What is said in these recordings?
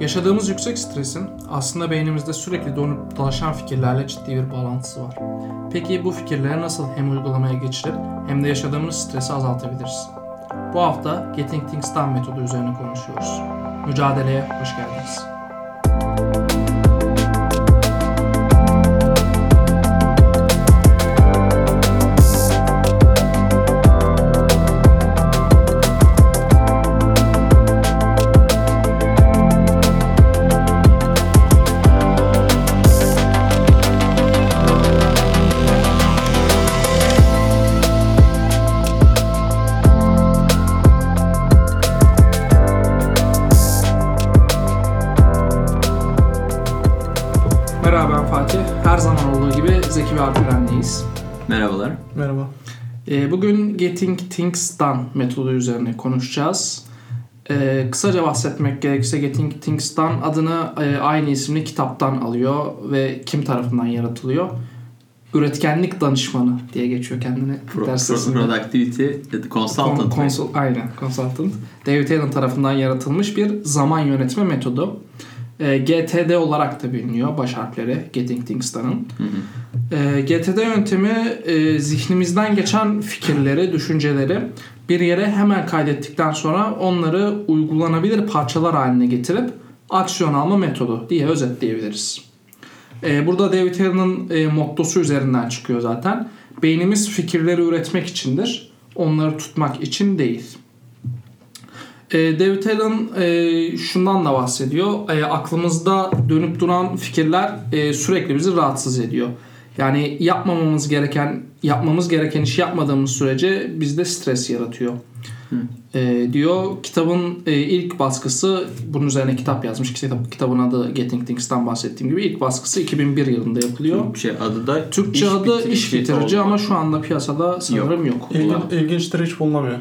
Yaşadığımız yüksek stresin aslında beynimizde sürekli donup dolaşan fikirlerle ciddi bir bağlantısı var. Peki bu fikirleri nasıl hem uygulamaya geçirip hem de yaşadığımız stresi azaltabiliriz? Bu hafta Getting Things Done metodu üzerine konuşuyoruz. Mücadeleye hoş geldiniz. Her zaman olduğu gibi Zeki ve Alperen'leyiz. Merhabalar. Merhaba. Ee, Bugün Getting Things Done metodu üzerine konuşacağız. Ee, kısaca bahsetmek gerekirse Getting Things Done adını e, aynı isimli kitaptan alıyor ve kim tarafından yaratılıyor? Üretkenlik danışmanı diye geçiyor kendini. Pro, ders productivity Consultant. Kon- konsul- aynen consultant. David Allen tarafından yaratılmış bir zaman yönetme metodu. Ee, GTD olarak da biliniyor baş harfleri Getting Things Done'ın. Ee, GTD yöntemi e, zihnimizden geçen fikirleri, düşünceleri bir yere hemen kaydettikten sonra onları uygulanabilir parçalar haline getirip aksiyon alma metodu diye özetleyebiliriz. Ee, burada David Allen'ın e, mottosu üzerinden çıkıyor zaten. Beynimiz fikirleri üretmek içindir, onları tutmak için değil. E, David Allen e, şundan da bahsediyor. E, aklımızda dönüp duran fikirler e, sürekli bizi rahatsız ediyor. Yani yapmamamız gereken, yapmamız gereken işi yapmadığımız sürece bizde stres yaratıyor. E, diyor kitabın e, ilk baskısı bunun üzerine kitap yazmış. Kitap, kitabın adı Getting Things'tan bahsettiğim gibi ilk baskısı 2001 yılında yapılıyor. Şey adı da Türkçe iş adı bitirici iş bitirici ama şu anda piyasada sanırım yok. İlgin, Ulan. ilginçtir hiç bulunamıyor.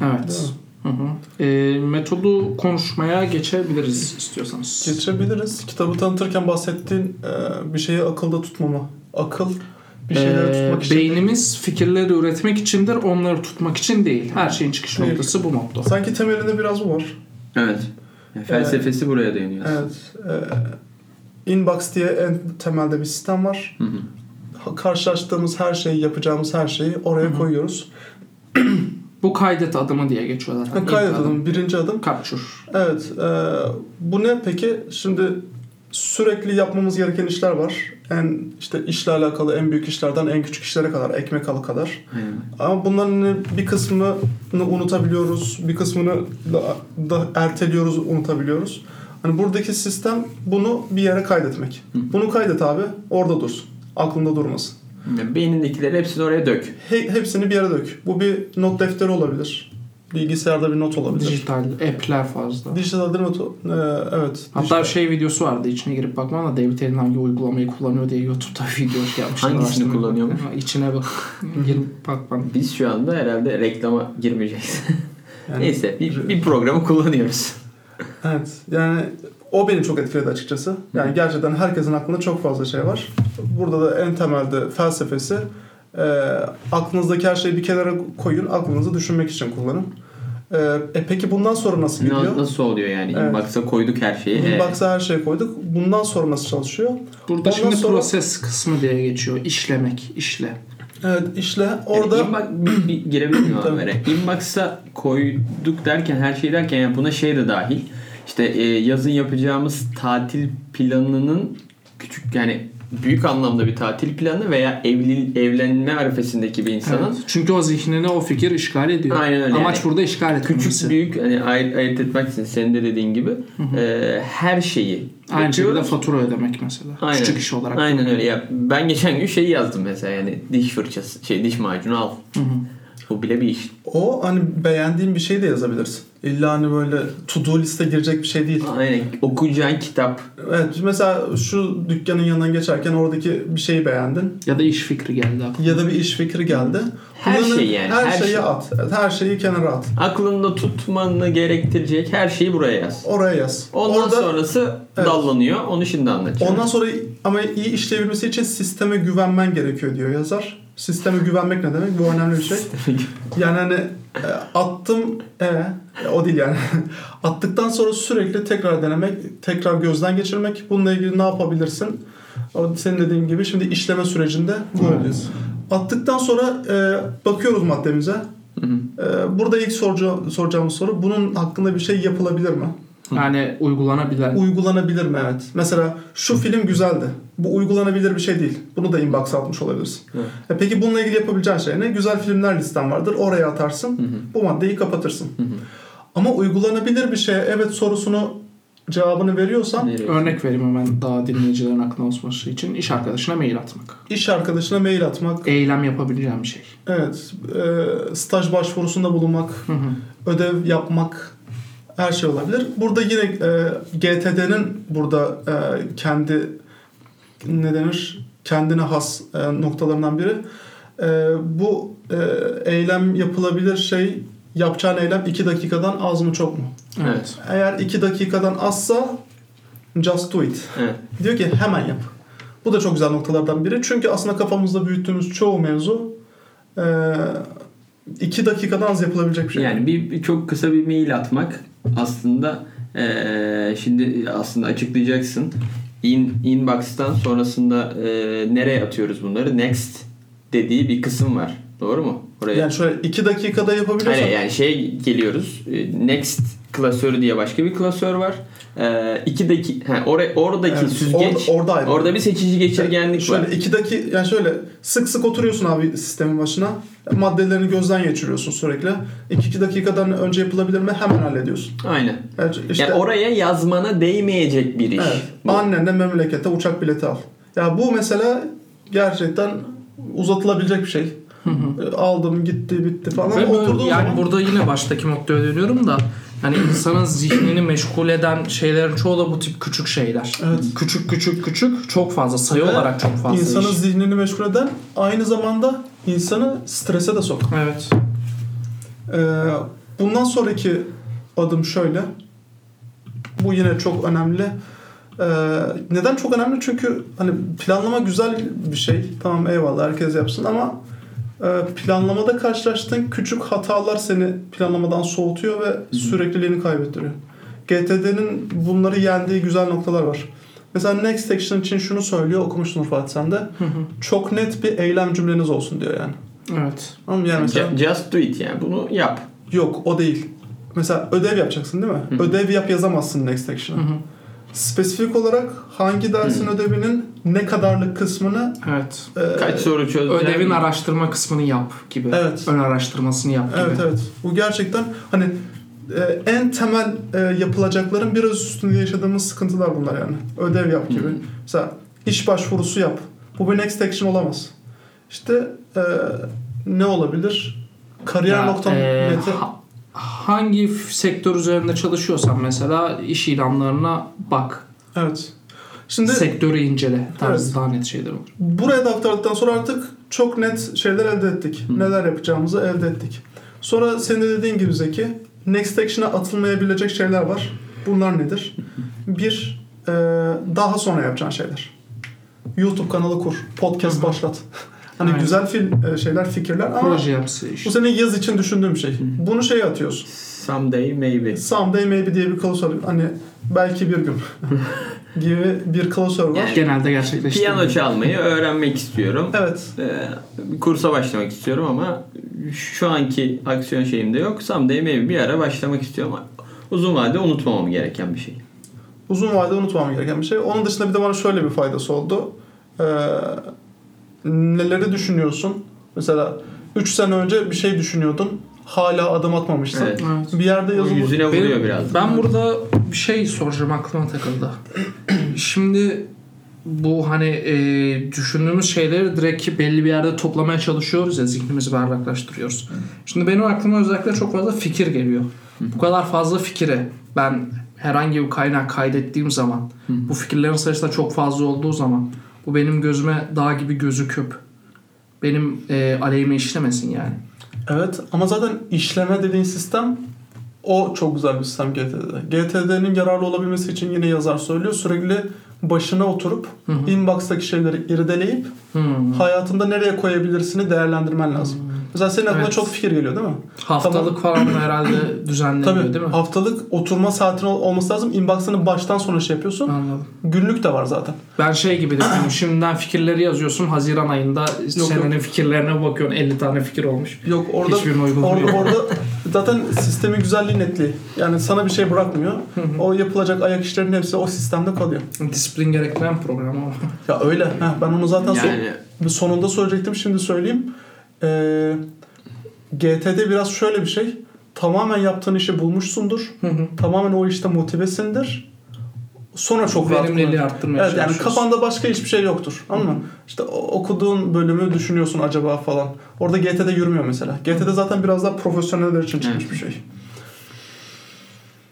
Evet. Hı hı. E, metodu konuşmaya geçebiliriz istiyorsanız. Geçebiliriz. Kitabı tanıtırken bahsettiğin e, bir şeyi akılda tutmama. Akıl bir şeyleri Ee, tutmak için. beynimiz fikirleri üretmek içindir, onları tutmak için değil. Her şeyin çıkış Değil. noktası bu motto. Sanki temelinde biraz bu var. Evet. Yani felsefesi buraya dayanıyor. Evet. E, inbox diye en temelde bir sistem var. Hı hı. Karşılaştığımız her şeyi, yapacağımız her şeyi oraya koyuyoruz. Bu kaydet adımı diye geçiyor zaten. Ha, Kaydet adım. adım, birinci adım. Capture. Evet. e, bu ne peki? Şimdi sürekli yapmamız gereken işler var. En işte işle alakalı en büyük işlerden en küçük işlere kadar, ekmek alı kadar. Aynen. Ama bunların bir kısmını unutabiliyoruz, bir kısmını da, da erteliyoruz, unutabiliyoruz. Hani buradaki sistem bunu bir yere kaydetmek. Hı. Bunu kaydet abi, orada dursun. Aklında durmasın. Beynindekileri hepsini oraya dök. He- hepsini bir yere dök. Bu bir not defteri olabilir. Bilgisayarda bir not olabilir. Dijital app'ler fazla. Dijital not, e, evet. Hatta dijital. şey videosu vardı içine girip bakmam da David Allen hangi uygulamayı kullanıyor diye YouTube'da video şey yapmışlar. Hangisini? Ha, İçine bak. girip bakmam. Biz şu anda herhalde reklama girmeyeceğiz. Yani- Neyse bir, bir programı kullanıyoruz. Evet. Yani o beni çok etkiledi açıkçası. Yani gerçekten herkesin aklında çok fazla şey var. Burada da en temelde felsefesi e, aklınızdaki her şeyi bir kenara koyun. Aklınızı düşünmek için kullanın. E, e peki bundan sonra nasıl gidiyor? Na- Nasıl oluyor yani? Evet. Inbox'a koyduk her şeyi. Inbox'a her şeyi koyduk. Bundan sonra nasıl çalışıyor? Burada Ondan şimdi sonra- proses kısmı diye geçiyor. İşlemek, işle. Evet işle Orada orada inbox, bir, bir girebilir miyim? Inbox'a koyduk derken her şey derken yani buna şey de dahil. İşte e, yazın yapacağımız tatil planının küçük yani büyük anlamda bir tatil planı veya evli, evlenme arifesindeki bir insanın Evet. Çünkü o zihnine o fikir işgal ediyor. Aynen öyle Amaç yani. burada işgal etmesi. küçük büyük hani ayırt, ayırt etmek için senin de dediğin gibi e, her şeyi Aynı şekilde yapıyoruz. fatura ödemek mesela. Aynen. Küçük iş olarak. Aynen öyle. Ya ben geçen gün şeyi yazdım mesela yani diş fırçası, şey diş macunu al. Hı hı. O bile bir iş. o hani beğendiğin bir şey de yazabilirsin. İlla hani böyle to do liste girecek bir şey değil. Aynen. Okuyacağın kitap. Evet mesela şu dükkanın yanından geçerken oradaki bir şeyi beğendin. Ya da iş fikri geldi aklıma. Ya da bir iş fikri geldi. Her Bunların şey yani, Her, her şeyi şey. at. Evet, Her şeyi kenara at. Aklında tutmanı gerektirecek her şeyi buraya yaz. Oraya yaz. Ondan Orada, sonrası Evet. dallanıyor. Onu şimdi anlatacağım. Ondan sonra ama iyi işleyebilmesi için sisteme güvenmen gerekiyor diyor yazar. Sisteme güvenmek ne demek? Bu önemli bir şey. Yani hani e, attım e Ya, o değil yani. Attıktan sonra sürekli tekrar denemek, tekrar gözden geçirmek. Bununla ilgili ne yapabilirsin? O senin dediğin gibi şimdi işleme sürecinde buradayız. Attıktan sonra e, bakıyoruz maddemize. Hı hı. E, burada ilk soraca- soracağımız soru bunun hakkında bir şey yapılabilir mi? Yani uygulanabilir. Uygulanabilir mi? Evet. Mesela şu film güzeldi. Bu uygulanabilir bir şey değil. Bunu da inbox atmış olabilirsin. Evet. E peki bununla ilgili yapabileceğin şey ne? Güzel filmler listen vardır. Oraya atarsın. Hı hı. Bu maddeyi kapatırsın. Hı hı. Ama uygulanabilir bir şeye evet sorusunu cevabını veriyorsan Nereye? Örnek vereyim hemen daha dinleyicilerin aklına olması için iş arkadaşına mail atmak. iş arkadaşına mail atmak, Eylem yapabileceğim bir şey. evet, e, staj başvurusunda bulunmak, Hı hı. ödev yapmak her şey olabilir. Burada yine e, GTD'nin burada e, kendi ne denir kendine has e, noktalarından biri. E, bu e, eylem yapılabilir şey yapacağın eylem 2 dakikadan az mı çok mu? Evet. Eğer 2 dakikadan azsa just do it. Evet. Diyor ki hemen yap. Bu da çok güzel noktalardan biri. Çünkü aslında kafamızda büyüttüğümüz çoğu mevzu e, iki dakikadan az yapılabilecek bir şey. Yani bir çok kısa bir mail atmak aslında eee, şimdi aslında açıklayacaksın. In, inbox'tan sonrasında eee, nereye atıyoruz bunları? Next dediği bir kısım var. Doğru mu? Oraya. Yani şöyle iki dakikada yapabiliyorsan Hayır yani şey geliyoruz. e, Next klasörü diye başka bir klasör var. Eee iki dakika ha, oraya oradaki Evet, süzgeç orada- orada ayrı. orada bir seçici geçirgenlik şöyle var. iki dakika yani şöyle sık sık oturuyorsun abi sistemin başına. Maddelerini gözden geçiriyorsun sürekli. 2 iki dakikadan önce yapılabilir mi? Hemen hallediyorsun. Aynen. Yani işte yani oraya yazmana değmeyecek bir iş. evet, bu. annenle memlekete uçak bileti al. Ya bu mesela gerçekten uzatılabilecek bir şey. E, Aldım gitti bitti falan. Ve oturduğun yani zaman burada yine baştaki noktaya dönüyorum da hani insanın zihnini meşgul eden şeylerin çoğu da bu tip küçük şeyler. Evet. Küçük küçük küçük çok fazla sayı Ve olarak çok fazla insanın iş. zihnini meşgul eden aynı zamanda insanı strese de sokan. Evet. Ee, bundan sonraki adım şöyle. Bu yine çok önemli. Ee, neden çok önemli? Çünkü hani planlama güzel bir şey. Tamam eyvallah herkes yapsın ama planlamada karşılaştığın küçük hatalar seni planlamadan soğutuyor ve sürekliliğini kaybettiriyor. GTD'nin bunları yendiği güzel noktalar var. Mesela Next Action için şunu söylüyor okumuşsunuz Fatih sen de. Hı hı. Çok net bir eylem cümleniz olsun diyor yani. Evet. Mı? Yani mesela, Ju- Just do it yani bunu yap. Yok o değil. Mesela ödev yapacaksın değil mi? Hı hı. Ödev yap yazamazsın next Hı action'a. hı. Spesifik olarak hangi dersin ödevinin ne kadarlık kısmını Evet. e, Kaç soru çözdün? Ödevin araştırma kısmını yap gibi. Evet. Ön araştırmasını yap gibi. Evet evet. Bu gerçekten hani e, en temel e, yapılacakların biraz üstünde yaşadığımız sıkıntılar bunlar yani. Ödev yap gibi. Hı. Mesela iş başvurusu yap. Bu bir next action olamaz. İşte e, ne olabilir? Kariyer Ya, noktam e, ha- hangi sektör üzerinde çalışıyorsan mesela iş ilanlarına bak. Evet. Şimdi Sektörü incele. Tarzı Evet. daha net şeyler olur. Buraya da aktardıktan sonra artık çok net şeyler elde ettik. Hı. Neler yapacağımızı elde ettik. Sonra senin de dediğin gibi Zeki, Next Action'a atılmayabilecek şeyler var. Bunlar nedir? Bir, e, daha sonra yapacağın şeyler. YouTube kanalı kur, podcast başlat. hani Aynen. güzel film e, şeyler, fikirler ama Proje yapısı bu senin yaz için düşündüğüm şey. Bunu şeye atıyorsun. Someday maybe. Someday maybe diye bir klasör. Hani belki bir gün gibi bir klasör var. Yani- Genelde gerçekleştiriyor. Piyano çalmayı öğrenmek istiyorum. Evet. Ee, bir kursa başlamak istiyorum ama şu anki aksiyon şeyimde yok. Someday maybe bir ara başlamak istiyorum. Uzun vadede unutmamam gereken bir şey. uzun vadede unutmam gereken bir şey. Onun dışında bir de bana şöyle bir faydası oldu. Ee, neleri düşünüyorsun? Mesela 3 sene önce bir şey düşünüyordun. Hala adım atmamışsın. Evet. Evet. Bir yerde yazılı... yüzüne vuruyor Benim- biraz. Ben burada bir şey soracağım aklıma takıldı. Şimdi bu hani e, düşündüğümüz şeyleri direkt belli bir yerde toplamaya çalışıyoruz ya zihnimizi berraklaştırıyoruz. Şimdi benim aklıma özellikle çok fazla fikir geliyor. Bu kadar fazla fikri ben herhangi bir kaynak kaydettiğim zaman bu fikirlerin sayısı da çok fazla olduğu zaman bu benim gözüme dağ gibi gözüküp benim e, aleyhime işlemesin yani. Evet ama zaten işleme dediğin sistem o çok güzel bir sistem GTD'de. GTD'nin yararlı olabilmesi için yine yazar söylüyor. Sürekli başına oturup inbox'taki şeyleri irdeleyip Hmm. hayatında nereye koyabilirsini değerlendirmen lazım. Mesela senin aklına Evet. çok fikir geliyor değil mi? Haftalık falan da herhalde düzenleniyor Tabii değil mi? haftalık oturma saatin ol- olması lazım. Inbox'ını baştan sona şey yapıyorsun. Anladım. Günlük de var zaten. Ben şey gibi düşünüyorum. Şimdiden fikirleri yazıyorsun. Haziran ayında senenin fikirlerine bakıyorsun. 50 tane fikir olmuş. Yok orada orada, orada zaten sistemin güzelliği netliği. Yani sana bir şey bırakmıyor. o yapılacak ayak işlerinin hepsi o sistemde kalıyor. Disiplin gerektiren program ama. Ya öyle. Heh, ben onu zaten son- Yani bir sonunda söyleyecektim şimdi söyleyeyim. Ee, GT'de biraz şöyle bir şey. Tamamen yaptığın işi bulmuşsundur. Tamamen o işte motivesindir. Sonra çok rahat Verimliliği arttırmaya Evet yani kafanda başka hiçbir şey yoktur. Anladın mı? İşte okuduğun bölümü düşünüyorsun acaba falan. Orada GT'de yürümüyor mesela. GT'de zaten biraz daha profesyoneller için çıkmış Evet. bir şey.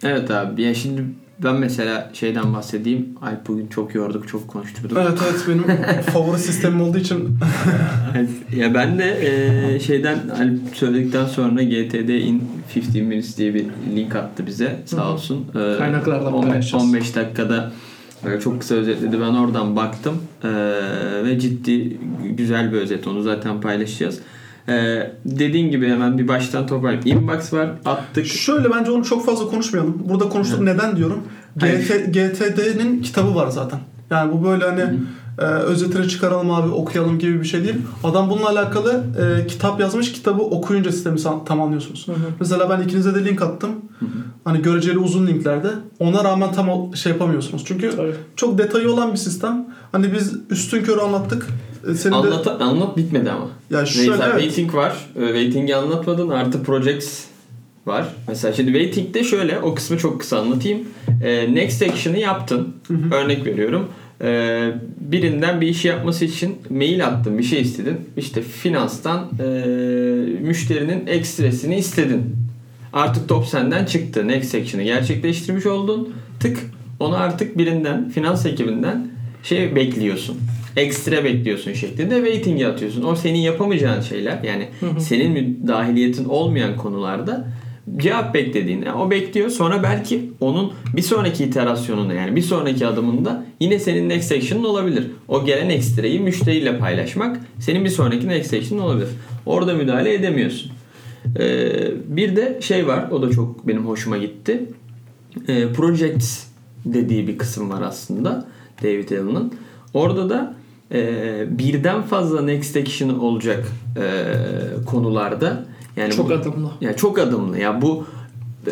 evet abi ya şimdi ben mesela şeyden bahsedeyim. Alp bugün çok yorduk, çok konuştuk. Evet evet benim favori sistemim olduğu için ya ben de e, şeyden Alp söyledikten sonra GTD in 15 minutes diye bir link attı bize sağ olsun. E, Kaynaklardan 15, paylaşacağız. 15 dakikada böyle çok kısa özetledi. Ben oradan baktım E, ve ciddi güzel bir özet. Onu zaten paylaşacağız. E, dediğin gibi hemen bir baştan toparlayayım. Inbox var attık. Şöyle bence onu çok fazla konuşmayalım. Burada konuştuk Evet. neden diyorum. GT, GTD'nin kitabı var zaten. Yani bu böyle hani e, özetini çıkaralım abi okuyalım gibi bir şey değil. Adam bununla alakalı e, kitap yazmış. Kitabı okuyunca sistemi tam anlıyorsunuz. Mesela ben ikinize de link attım. Hani göreceli uzun linklerde. Ona rağmen tam şey yapamıyorsunuz. Çünkü Tabii. çok detayı olan bir sistem. Hani biz üstün körü anlattık. E, Senin de Anlat, anlat bitmedi ama. ya şöyle Mesela evet. waiting var. E, Waiting'i anlatmadın. Artı projects var. Mesela şimdi waiting'de şöyle o kısmı çok kısa anlatayım. E, next action'ı yaptın. Örnek veriyorum. E, birinden bir işi yapması için mail attın. Bir şey istedin. İşte finanstan e, müşterinin ekstresini istedin. Artık top senden çıktı. Next action'ı gerçekleştirmiş oldun. Tık onu artık birinden, finans ekibinden şey bekliyorsun. Ekstra bekliyorsun şeklinde waiting'e atıyorsun. O senin yapamayacağın şeyler yani senin müdahiliyetin olmayan konularda cevap beklediğin. Yani o bekliyor sonra belki onun bir sonraki iterasyonunda yani bir sonraki adımında yine senin next action'ın olabilir. O gelen ekstrayı müşteriyle paylaşmak senin bir sonraki next action'ın olabilir. Orada müdahale edemiyorsun. Ee, bir de şey var o da çok benim hoşuma gitti. Ee, projects dediği bir kısım var aslında David Allen'ın. Orada da e, birden fazla next action olacak e, konularda yani Çok bu, adımlı. yani çok adımlı. Ya bu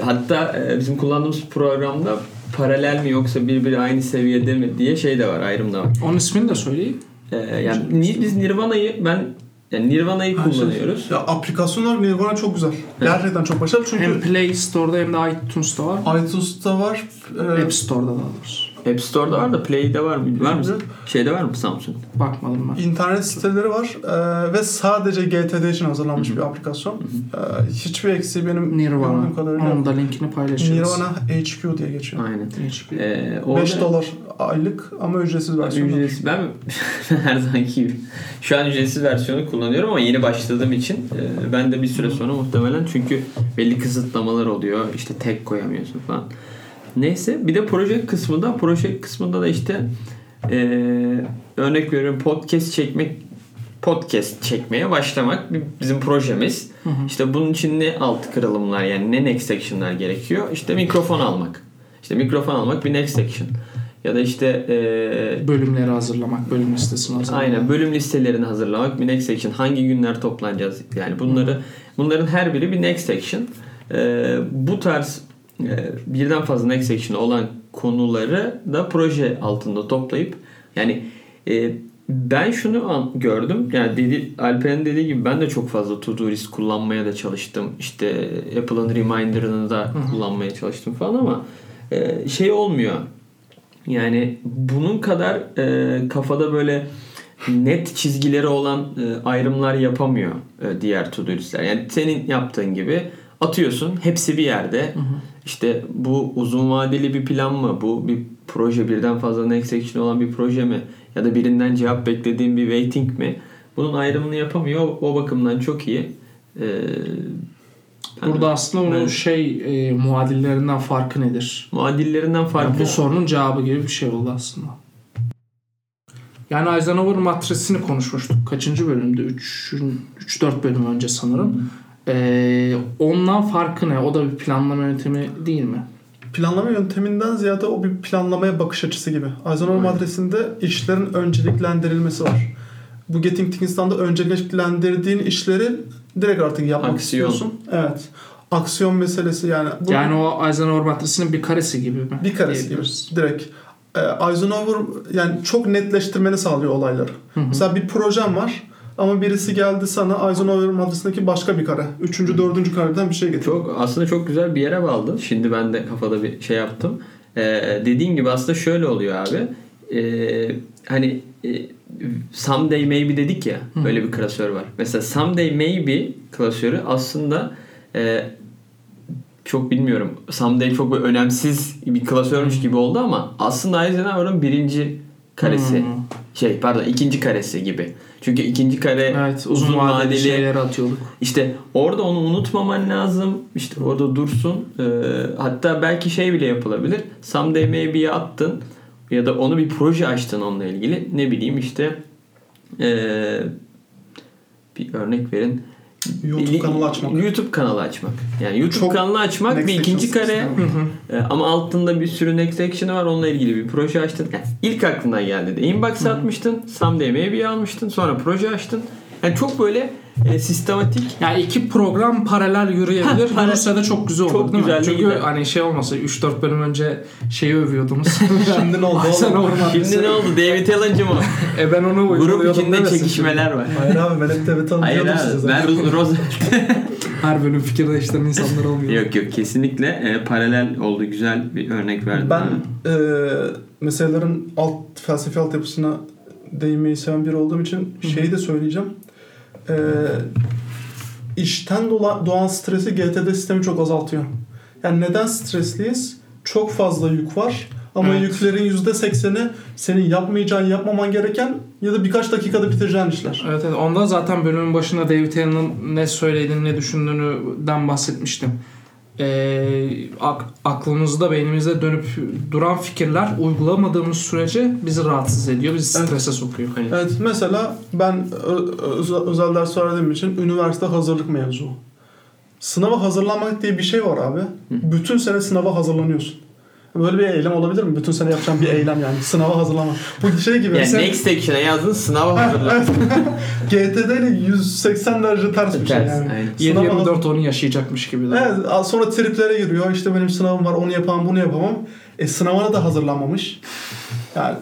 hatta e, bizim kullandığımız programda paralel mi yoksa birbiri aynı seviyede mi diye şey de var, ayrım da var. Onun ismini de söyleyeyim. E, yani ni- biz Nirvana'yı ben yani Nirvana'yı kullanıyoruz. Ya aplikasyonlar Nirvana çok güzel. Gerçekten çok başarılı çünkü Hem Play Store'da hem de iTunes'ta var. iTunes'ta var. e, App Store'da da doğrusu. App Store'da var da Play'de var mı? Var mı? Şeyde var mı Samsung? Bakmadım ben. İnternet siteleri var e, ve sadece GTD için hazırlanmış bir aplikasyon. E, hiçbir eksiği benim Nirvana. kadarıyla. Onun da linkini paylaşırız. Nirvana HQ diye geçiyor. Aynen. Ee, 5 orada- dolar aylık ama ücretsiz versiyonu. Ücretsiz. Ben her zamanki gibi. Şu an ücretsiz versiyonu kullanıyorum ama yeni başladığım için e, ben de bir süre sonra muhtemelen çünkü belli kısıtlamalar oluyor. İşte tek koyamıyorsun falan. Neyse bir de proje kısmında proje kısmında da işte e, örnek veriyorum podcast çekmek podcast çekmeye başlamak bizim projemiz. İşte bunun için ne alt kırılımlar yani ne next action'lar gerekiyor? İşte mikrofon almak. İşte mikrofon almak bir next action. Ya da işte e, Bölümleri hazırlamak, bölüm listesini hazırlamak. Aynen bölüm listelerini hazırlamak bir next action. Hangi günler toplanacağız? Yani bunları bunların her biri bir next action. Ee, bu tarz e, birden fazla next action olan konuları da proje altında toplayıp yani e, ben şunu gördüm. Yani dedi Alper'in dediği gibi ben de çok fazla to do list kullanmaya da çalıştım. İşte Apple'ın reminder'ını da kullanmaya çalıştım falan ama e, şey olmuyor. Yani bunun kadar e, kafada böyle net çizgileri olan e, ayrımlar yapamıyor e, diğer to-do listler. Yani senin yaptığın gibi atıyorsun hepsi bir yerde. İşte bu uzun vadeli bir plan mı? Bu bir proje birden fazla next action olan bir proje mi? Ya da birinden cevap beklediğin bir waiting mi? Bunun ayrımını yapamıyor. O, bakımdan çok iyi. E, Burada aslında onun Evet. şey e, muadillerinden farkı nedir? muadillerinden Yani farklı. bu sorunun cevabı gibi bir şey oldu aslında. Yani Eisenhower matrisini konuşmuştuk. Kaçıncı bölümde? 3-4 bölüm önce sanırım. Ee, ondan farkı ne? O da bir planlama yöntemi değil mi? Planlama yönteminden ziyade o bir planlamaya bakış açısı gibi. Eisenhower Evet. adresinde işlerin önceliklendirilmesi var. Bu Getting Things'tan da önceliklendirdiğin işleri direkt artık yapmak Aksiyon. istiyorsun. Evet. Aksiyon meselesi yani. Bu Yani o Eisenhower matrisinin bir karesi gibi mi? bir karesi gibi. Direkt. Ee, Eisenhower yani çok netleştirmeni sağlıyor olayları. Hı hı. Mesela bir projem var ama birisi geldi sana Eisenhower maddesindeki başka bir kare. Üçüncü, dördüncü kareden bir şey getir. Çok aslında çok güzel bir yere bağladın. Şimdi ben de kafada bir şey yaptım. Ee, dediğin gibi aslında şöyle oluyor abi. Ee, hani e, someday maybe dedik ya. Hı. Böyle bir klasör var. Mesela someday maybe klasörü aslında e, çok bilmiyorum. Someday çok böyle önemsiz bir klasörmüş gibi oldu ama aslında Eisenhower'ın birinci karesi. Hmm. Şey pardon ikinci karesi gibi. Çünkü ikinci kare Evet uzun, vadeli, şeyleri atıyorduk. işte orada onu unutmaman lazım. İşte orada dursun. Ee, hatta belki şey bile yapılabilir. Someday maybe'ye attın ya da onu bir proje açtın onunla ilgili. Ne bileyim işte ee, bir örnek verin. YouTube kanalı açmak. YouTube kanalı açmak. Yani YouTube Çok kanalı açmak bir ikinci kare. Hı hı. ee, ama altında bir sürü next action'ı var. Onunla ilgili bir proje açtın. Yani ilk aklına geldi de inbox'a atmıştın. Someday maybe'yi almıştın. Sonra proje açtın. Yani çok böyle e, sistematik Yani iki program paralel yürüyebilir. Ha, paralel. Yürürse de çok güzel olur Çok değil güzel mi? Çünkü gider. hani şey olmasa 3-4 bölüm önce şeyi övüyordunuz. Şimdi ne oldu oğlum? Eisenhower matrisi. Şimdi ne oldu? David Allen'cı mı? E ben onu Grup uyguluyordum içinde demesin çekişmeler var. Hayır abi ben hep de Hayır tanıtıyordum size abi. Ben Rose... şimdi. Her bölüm fikir değiştiren insanlar olmuyor. yok yok kesinlikle e, paralel oldu. Güzel bir örnek verdin. Ben e, meselelerin alt felsefi altyapısına değinmeyi seven biri olduğum için şeyi de söyleyeceğim. E, işten dola- doğan stresi GTD sistemi çok azaltıyor. Yani neden stresliyiz? Çok fazla yük var. Ama Evet. yüklerin %80'i senin yapmayacağın, yapmaman gereken ya da birkaç dakikada bitireceğin işler. Evet, evet. Onda zaten bölümün başında David Allen'ın ne söylediğini, ne düşündüğünden bahsetmiştim. Ak- aklımızda, beynimizde dönüp duran fikirler uygulamadığımız sürece bizi rahatsız ediyor, bizi Evet. strese sokuyor. Hani Evet mesela ben özel, ders verdiğim için üniversite hazırlık mevzu. Sınava hazırlanmak diye bir şey var abi. Bütün sene sınava hazırlanıyorsun. Böyle bir eylem olabilir mi? Bütün sene yapacağım bir eylem yani. Sınava hazırlanmak. Bu şey gibi. yani mesela next action'a yazdın sınava hazırlan. GTD ile 180 derece ters bir şey yani. aynen. Sınava 7-24 onu yaşayacakmış gibi. Evet, sonra triplere giriyor. İşte benim sınavım var, onu yapamam, bunu yapamam. E sınavına da hazırlanmamış. Yani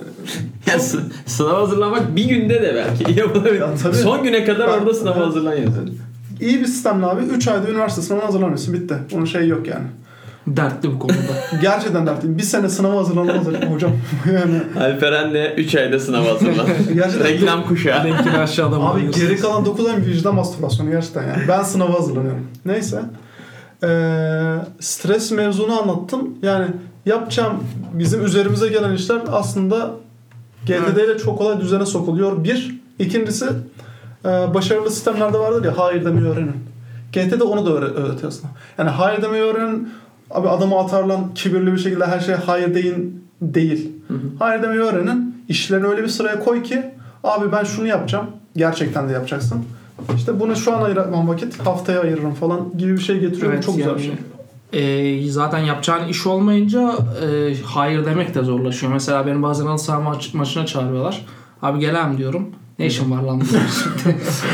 Ya, sı- sınav hazırlamak bir günde de belki yapılabilir. Ya tabii. Son güne kadar Ben- orada sınava Evet. hazırlan yazın. iyi bir sistemle abi 3 ayda üniversite sınavına hazırlanıyorsun. Bitti. Onun şeyi yok yani. Dertli bu konuda. Gerçekten dertliyim. Bir sene sınava hazırlanmaz hocam. yani Alperen de 3 ayda sınav hazırlan. gerçekten Reklam kuşağı. Linkini aşağıda Abi geri kalan 9 ay vicdan mastürbasyonu gerçekten yani. Ben sınava hazırlanıyorum. Neyse. Ee, stres mevzunu anlattım. Yani yapacağım bizim üzerimize gelen işler aslında GTD ile çok kolay düzene sokuluyor. Bir. İkincisi e, başarılı sistemlerde vardır ya hayır demeyi öğrenin. GTD onu da öğre- öğretiyor aslında. Yani hayır demeyi öğrenin. Abi adamı atarlan kibirli bir şekilde her şeye hayır deyin değil. Hayır demeyi öğrenin. İşlerini öyle bir sıraya koy ki abi ben şunu yapacağım. Gerçekten de yapacaksın. İşte bunu şu an ayıramam vakit haftaya ayırırım falan gibi bir şey getiriyor. Evet, Çok güzel bir yani, şey. e, zaten yapacağın iş olmayınca e, hayır demek de zorlaşıyor. Mesela benim bazen halı saha maç, maçına çağırıyorlar. Abi gelem diyorum. Ne işin var lan burada?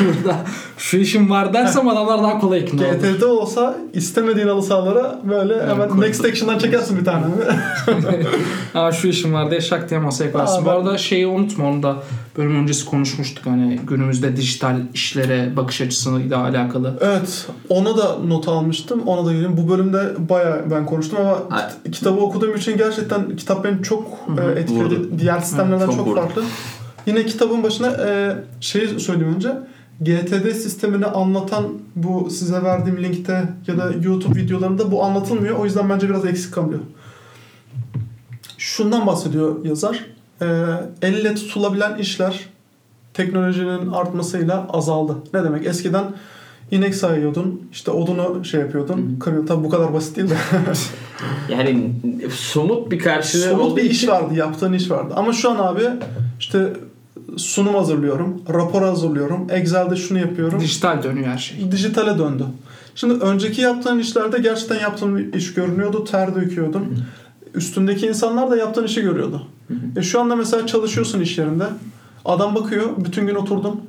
burada şu işim var dersem adamlar daha kolay ikna olur. GTD olsa istemediğin halı sahalara böyle hemen kurtul- next action'dan çekersin bir tane. Aa şu işim var diye şak diye masaya koyarsın. Aa, Bu ben- arada şeyi unutma onu da bölüm öncesi konuşmuştuk hani günümüzde dijital işlere bakış açısıyla alakalı. evet ona da not almıştım. Ona da geleyim. Bu bölümde baya ben konuştum ama Ay. kitabı okuduğum için gerçekten kitap beni çok e, etkiledi. Vurdu. Diğer sistemlerden çok çok, vurdu. farklı. Yine kitabın başına e, şeyi söyleyeyim önce. GTD sistemini anlatan bu size verdiğim linkte ya da YouTube videolarında bu anlatılmıyor. O yüzden bence biraz eksik kalıyor. Şundan bahsediyor yazar. E, elle tutulabilen işler teknolojinin artmasıyla azaldı. Ne demek? Eskiden inek sayıyordun, işte odunu şey yapıyordun, kırıyordun. Tabii bu kadar basit değil de. Yani somut bir karşılığı Somut bir iş vardı, yaptığın iş vardı. Ama şu an abi işte sunum hazırlıyorum, rapor hazırlıyorum, Excel'de şunu yapıyorum. Dijital dönüyor her şey. Dijitale döndü. Şimdi önceki yaptığın işlerde gerçekten yaptığın bir iş görünüyordu, ter döküyordun. Üstündeki insanlar da yaptığın işi görüyordu. E şu anda mesela çalışıyorsun iş yerinde. Adam bakıyor, bütün gün oturdum.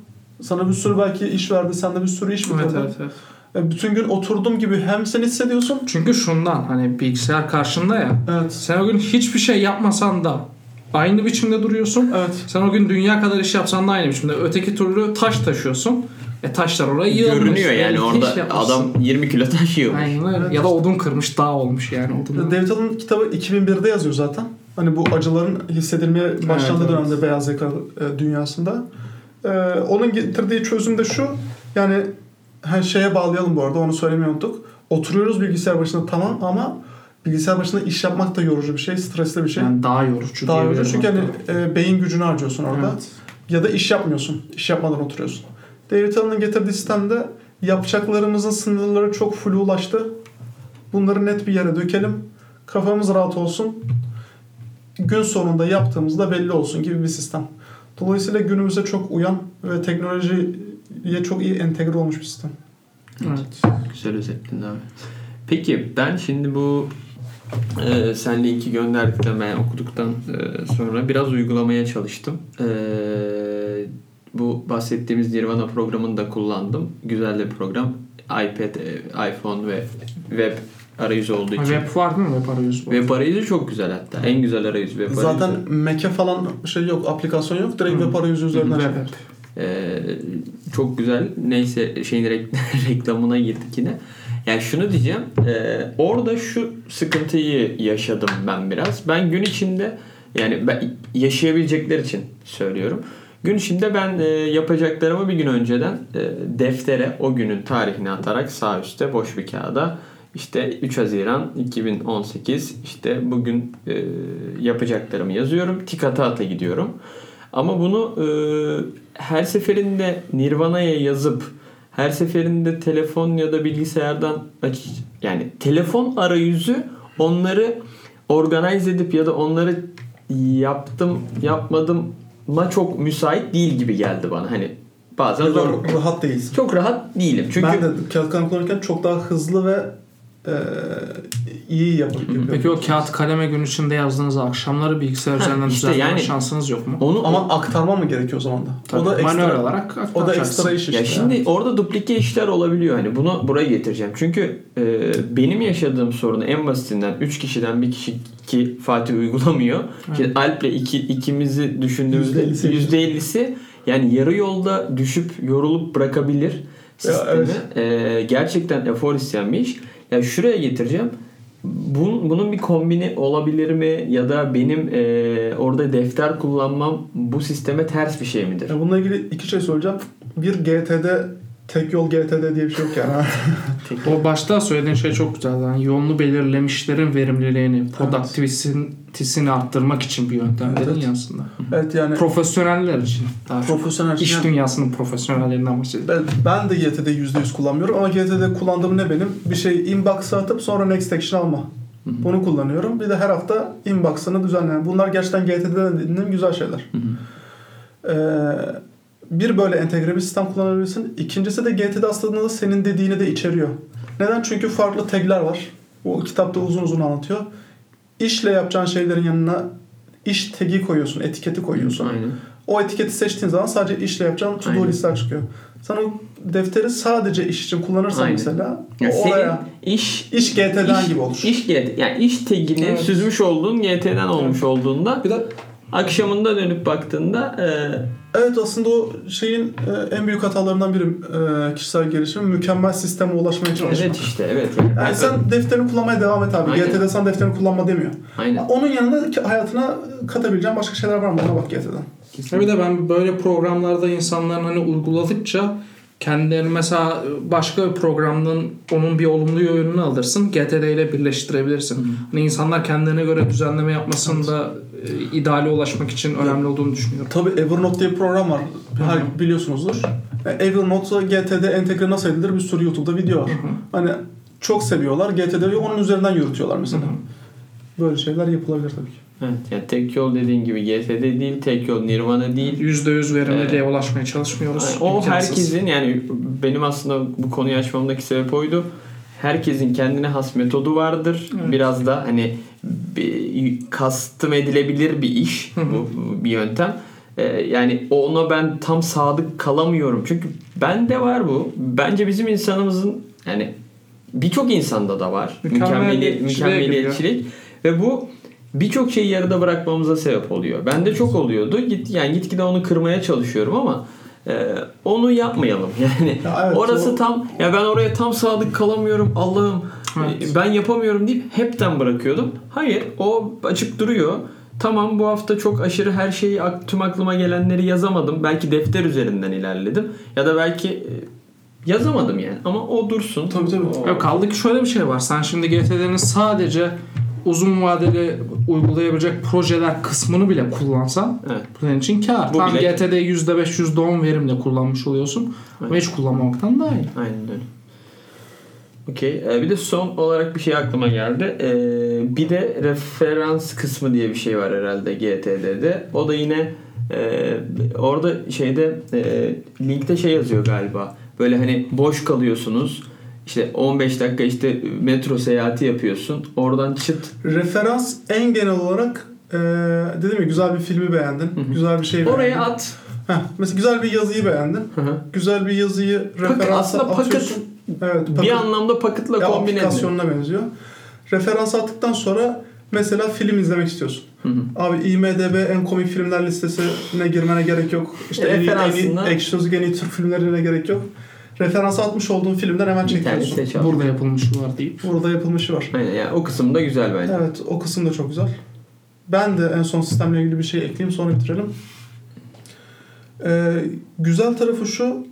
Sana bir sürü belki iş verdi, sen de bir sürü iş Evet, bitirdin. evet, evet. E, bütün gün oturdum gibi hem sen hissediyorsun. Çünkü şundan hani bilgisayar karşında ya. Evet. Sen o gün hiçbir şey yapmasan da aynı biçimde duruyorsun. Evet. Sen o gün dünya kadar iş yapsan da aynı biçimde. Öteki türlü taş taşıyorsun. E taşlar oraya yığılmış. Görünüyor yani Hiç orada adam 20 kilo taşıyor. Aynen öyle. Evet. Ya da odun kırmış dağ olmuş yani odun. David Allen'ın kitabı 2001'de yazıyor zaten. Hani bu acıların hissedilmeye başlandığı Evet, evet. dönemde beyaz yaka e, dünyasında. E, onun getirdiği çözüm de şu. Yani her şeye bağlayalım bu arada onu söylemeyi unuttuk. Oturuyoruz bilgisayar başında tamam ama bilgisayar başında iş yapmak da yorucu bir şey, stresli bir şey. Yani daha yorucu Daha yorucu çünkü hani e, beyin gücünü harcıyorsun orada. Evet. Ya da iş yapmıyorsun. İş yapmadan oturuyorsun. David Allen'ın getirdiği sistemde yapacaklarımızın sınırları çok full ulaştı. Bunları net bir yere dökelim. Kafamız rahat olsun. Gün sonunda yaptığımızda belli olsun gibi bir sistem. Dolayısıyla günümüze çok uyan ve teknolojiye çok iyi entegre olmuş bir sistem. Evet. Güzel özetledin abi. Peki ben şimdi bu e, sen linki gönderdikten ben okuduktan e, sonra biraz uygulamaya çalıştım. E, bu bahsettiğimiz Nirvana programını da kullandım. Güzel de bir program. iPad, e, iPhone ve web arayüzü olduğu için. Web var mı web arayüzü? Web arayüzü çok güzel hatta. En güzel arayüzü web arayüzü. Zaten Mac'e falan şey yok, aplikasyon yok. Direkt Hı. web arayüzü üzerinden Web. şey. Ee, çok güzel. Neyse şeyin rek- reklamına girdik yine. Yani şunu diyeceğim. e, orada şu sıkıntıyı yaşadım ben biraz. Ben gün içinde yani ben yaşayabilecekler için söylüyorum. Gün içinde ben e, yapacaklarımı bir gün önceden e, deftere o günün tarihini atarak sağ üstte boş bir kağıda işte 3 Haziran 2018 işte bugün e, yapacaklarımı yazıyorum. Tik ata ata gidiyorum. Ama bunu e, her seferinde Nirvana'ya yazıp her seferinde telefon ya da bilgisayardan aç yani telefon arayüzü onları organize edip ya da onları yaptım yapmadım ma çok müsait değil gibi geldi bana. Hani bazen zor. Zor, rahat değilsin. Çok rahat değilim. Çünkü Ben de kağıt kalem kullanırken çok daha hızlı ve e, iyi yap- yapıyorum. Peki o kağıt kaleme gün içinde yazdığınız akşamları bilgisayar üzerinden işte düzenleme yani- şansınız yok mu? onu Ama aktarma mı gerekiyor o zaman da? Tabii, o da ekstra, manuel olarak o da ekstra iş işte. Ya şimdi orada duplike işler olabiliyor hani bunu buraya getireceğim. Çünkü e, benim yaşadığım sorunu en basitinden 3 kişiden bir kişi ki Fatih uygulamıyor. Ki Alp'le iki, ikimizi düşündüğümüzde %50'si. %50'si yani yarı yolda düşüp yorulup bırakabilir sistemi. E, gerçekten efor isteyen bir iş. Ya şuraya getireceğim. Bunun, bunun bir kombini olabilir mi ya da benim e, orada defter kullanmam bu sisteme ters bir şey midir? Ya bununla ilgili iki şey söyleyeceğim. Bir GT'de tek yol GTD diye bir şey yok yani. O başta söylediğin şey çok güzel. Yani yolunu belirlemişlerin verimliliğini, productivity'sini arttırmak için bir yöntem dedin Evet. ya aslında. evet yani Profesyoneller için daha profesyonel İş yani dünyasının profesyonellerinden bahsediyorum. ben, ben de GT'de %100 kullanmıyorum ama GT'de kullandığım ne benim? Bir şey inbox'a atıp sonra next action alma. Bunu kullanıyorum. Bir de her hafta inbox'ını düzenleyen. Bunlar gerçekten GT'de dediğim güzel şeyler. Ee, bir böyle entegre bir sistem kullanabilirsin. İkincisi de GT'de aslında senin dediğini de içeriyor. Neden? Çünkü farklı tagler var. O kitapta uzun uzun anlatıyor. İşle yapacağın şeylerin yanına iş tagi koyuyorsun, etiketi koyuyorsun. Aynen. O etiketi seçtiğin zaman sadece işle yapacağın to-do Aynen. listeler çıkıyor. Sen o defteri sadece iş için kullanırsan Aynen. mesela Ya o senin oraya iş iş GT'den iş, gibi olur. İş GT, yani iş tagini Evet. süzmüş olduğun GT'den olmuş olduğunda Bir de akşamında dönüp baktığında e, evet aslında o şeyin e, en büyük hatalarından biri e, kişisel gelişim mükemmel sisteme ulaşmaya çalışmak. evet işte evet. Yani, Yani sen defterini kullanmaya devam et abi. Aynen. GT'de sen defterini kullanma demiyor. Aynen. Onun yanında hayatına katabileceğin başka şeyler var mı? Ona bak GT'den. Bir de ben böyle programlarda insanların hani uyguladıkça kendilerini mesela başka bir programın onun bir olumlu yönünü alırsın. GTD ile birleştirebilirsin. Hani insanlar kendilerine göre düzenleme yapmasında e, ideale ulaşmak için önemli olduğunu düşünüyorum. Tabii Evernote diye bir program var. Her biliyorsunuzdur. E, Evernote'a GT'de entegre nasıl edilir bir sürü YouTube'da video var. Hani çok seviyorlar. GTD'yi onun üzerinden yürütüyorlar mesela. Böyle şeyler yapılabilir tabii ki. Evet, yani tek yol dediğin gibi GTD değil, tek yol Nirvana değil. %100 verimliliğe ulaşmaya çalışmıyoruz. Yani o İmkansız. herkesin yani benim aslında bu konuyu açmamdaki sebep oydu. Herkesin kendine has metodu vardır. Evet. Biraz da hani bir, kastım edilebilir bir iş bu bir yöntem. Ee, yani ona ben tam sadık kalamıyorum. Çünkü bende var bu. Bence bizim insanımızın yani birçok insanda da var. Mükemmeliyetçiliğe Mükemmeli, mükemmeliyetçilik ve bu birçok şeyi yarıda bırakmamıza sebep oluyor. Bende çok oluyordu. Git yani gitgide onu kırmaya çalışıyorum ama e, onu yapmayalım. Yani Ya evet, orası o- tam ya ben oraya tam sadık kalamıyorum. Allah'ım Evet. e, ben yapamıyorum deyip hepten bırakıyordum. Hayır, o açık duruyor. Tamam bu hafta çok aşırı her şeyi tüm aklıma gelenleri yazamadım. Belki defter üzerinden ilerledim ya da belki e, yazamadım yani. Ama o dursun. Tabii, tabii. O- Yok kaldı ki şöyle bir şey var. Sen şimdi GTD'nin sadece uzun vadeli uygulayabilecek projeler kısmını bile kullansan Evet. senin için kar. Bu Tam bile- GTD %5 %10 verimle kullanmış oluyorsun. Ama hiç kullanmamaktan daha iyi. Aynen öyle. Okey. Ee, bir de son olarak bir şey aklıma geldi. Ee, bir de referans kısmı diye bir şey var herhalde GTD'de. O da yine e, orada şeyde e, linkte şey yazıyor galiba. Böyle hani boş kalıyorsunuz. İşte 15 dakika işte metro seyahati yapıyorsun. Oradan çıt. Referans en genel olarak e, dedim ya güzel bir filmi beğendin. hı. Güzel bir şey beğendin. Oraya at. Heh, mesela güzel bir yazıyı beğendin. Hı hı. Güzel bir yazıyı referansa aslında paket- atıyorsun. Evet, Bir paket- anlamda paketla ya kombine aplikasyonuna benziyor. Referans attıktan sonra mesela film izlemek istiyorsun. Hı hı. Abi IMDB en komik filmler listesine girmene gerek yok. İşte en iyi, en iyi ekşi en iyi Türk filmlerine gerek yok. Referans atmış olduğun filmden hemen çekiyorsun. Burada yapılmış var deyip. Burada yapılmışı var. Aynen yani o kısım da güzel bence. Evet o kısım da çok güzel. Ben de en son sistemle ilgili bir şey ekleyeyim sonra bitirelim. Ee, güzel tarafı şu.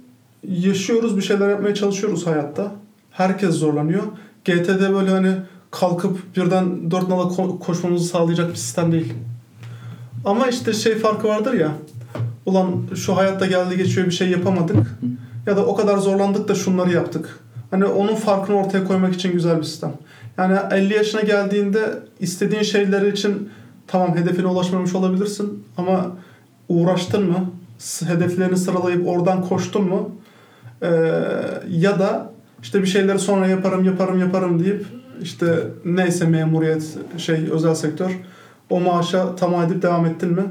Yaşıyoruz bir şeyler yapmaya çalışıyoruz hayatta. Herkes zorlanıyor. GT'de böyle hani kalkıp birden dört nala ko- koşmamızı sağlayacak bir sistem değil. Ama işte şey farkı vardır ya. Ulan şu hayatta geldi geçiyor bir şey yapamadık. Ya da o kadar zorlandık da şunları yaptık. Hani onun farkını ortaya koymak için güzel bir sistem. Yani 50 yaşına geldiğinde istediğin şeyler için tamam hedefine ulaşmamış olabilirsin ama uğraştın mı? Hedeflerini sıralayıp oradan koştun mu? Ee, ya da işte bir şeyleri sonra yaparım yaparım yaparım deyip işte neyse memuriyet şey özel sektör o maaşa tamam edip devam ettin mi?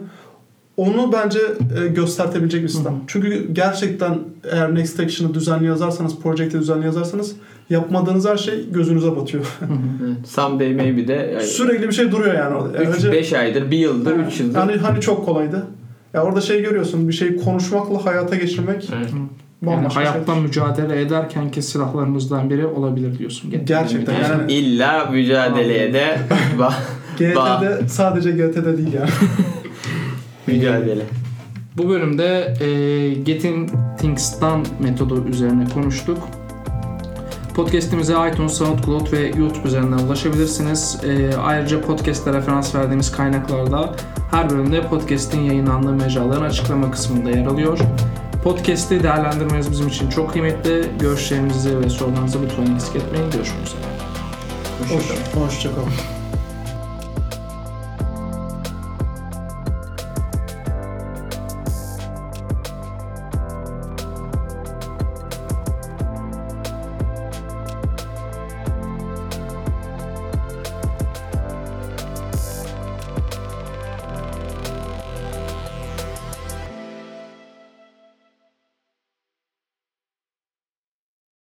Onu bence e, göstertebilecek bir sistem. Çünkü gerçekten eğer Next Action'ı düzenli yazarsanız, Project'i düzenli yazarsanız yapmadığınız her şey gözünüze batıyor. Evet. Someday maybe de yani Sürekli bir şey duruyor yani orada. Yani önce- 3-5 aydır, 1 yıldır, Ha, 3 yıldır. Hani, hani çok kolaydı. Ya orada şey görüyorsun bir şeyi konuşmakla hayata geçirmek Evet. Yani hayatla şey. mücadele ederken ki silahlarımızdan biri olabilir diyorsun. Gerçekten Yani yani illa mücadeleye de GT'de sadece GT'de değil yani. mücadele. Bu bölümde e, Getting Things Done metodu üzerine konuştuk. Podcast'imize iTunes, SoundCloud ve YouTube üzerinden ulaşabilirsiniz. E, ayrıca podcast'te referans verdiğimiz kaynaklarda her bölümde podcast'in yayınlandığı mecraların açıklama kısmında yer alıyor. Podcast'i değerlendirmeniz bizim için çok kıymetli. Görüşlerinizi ve sorularınızı lütfen eksik etmeyin. Görüşmek üzere. Hoş, hoşçakalın.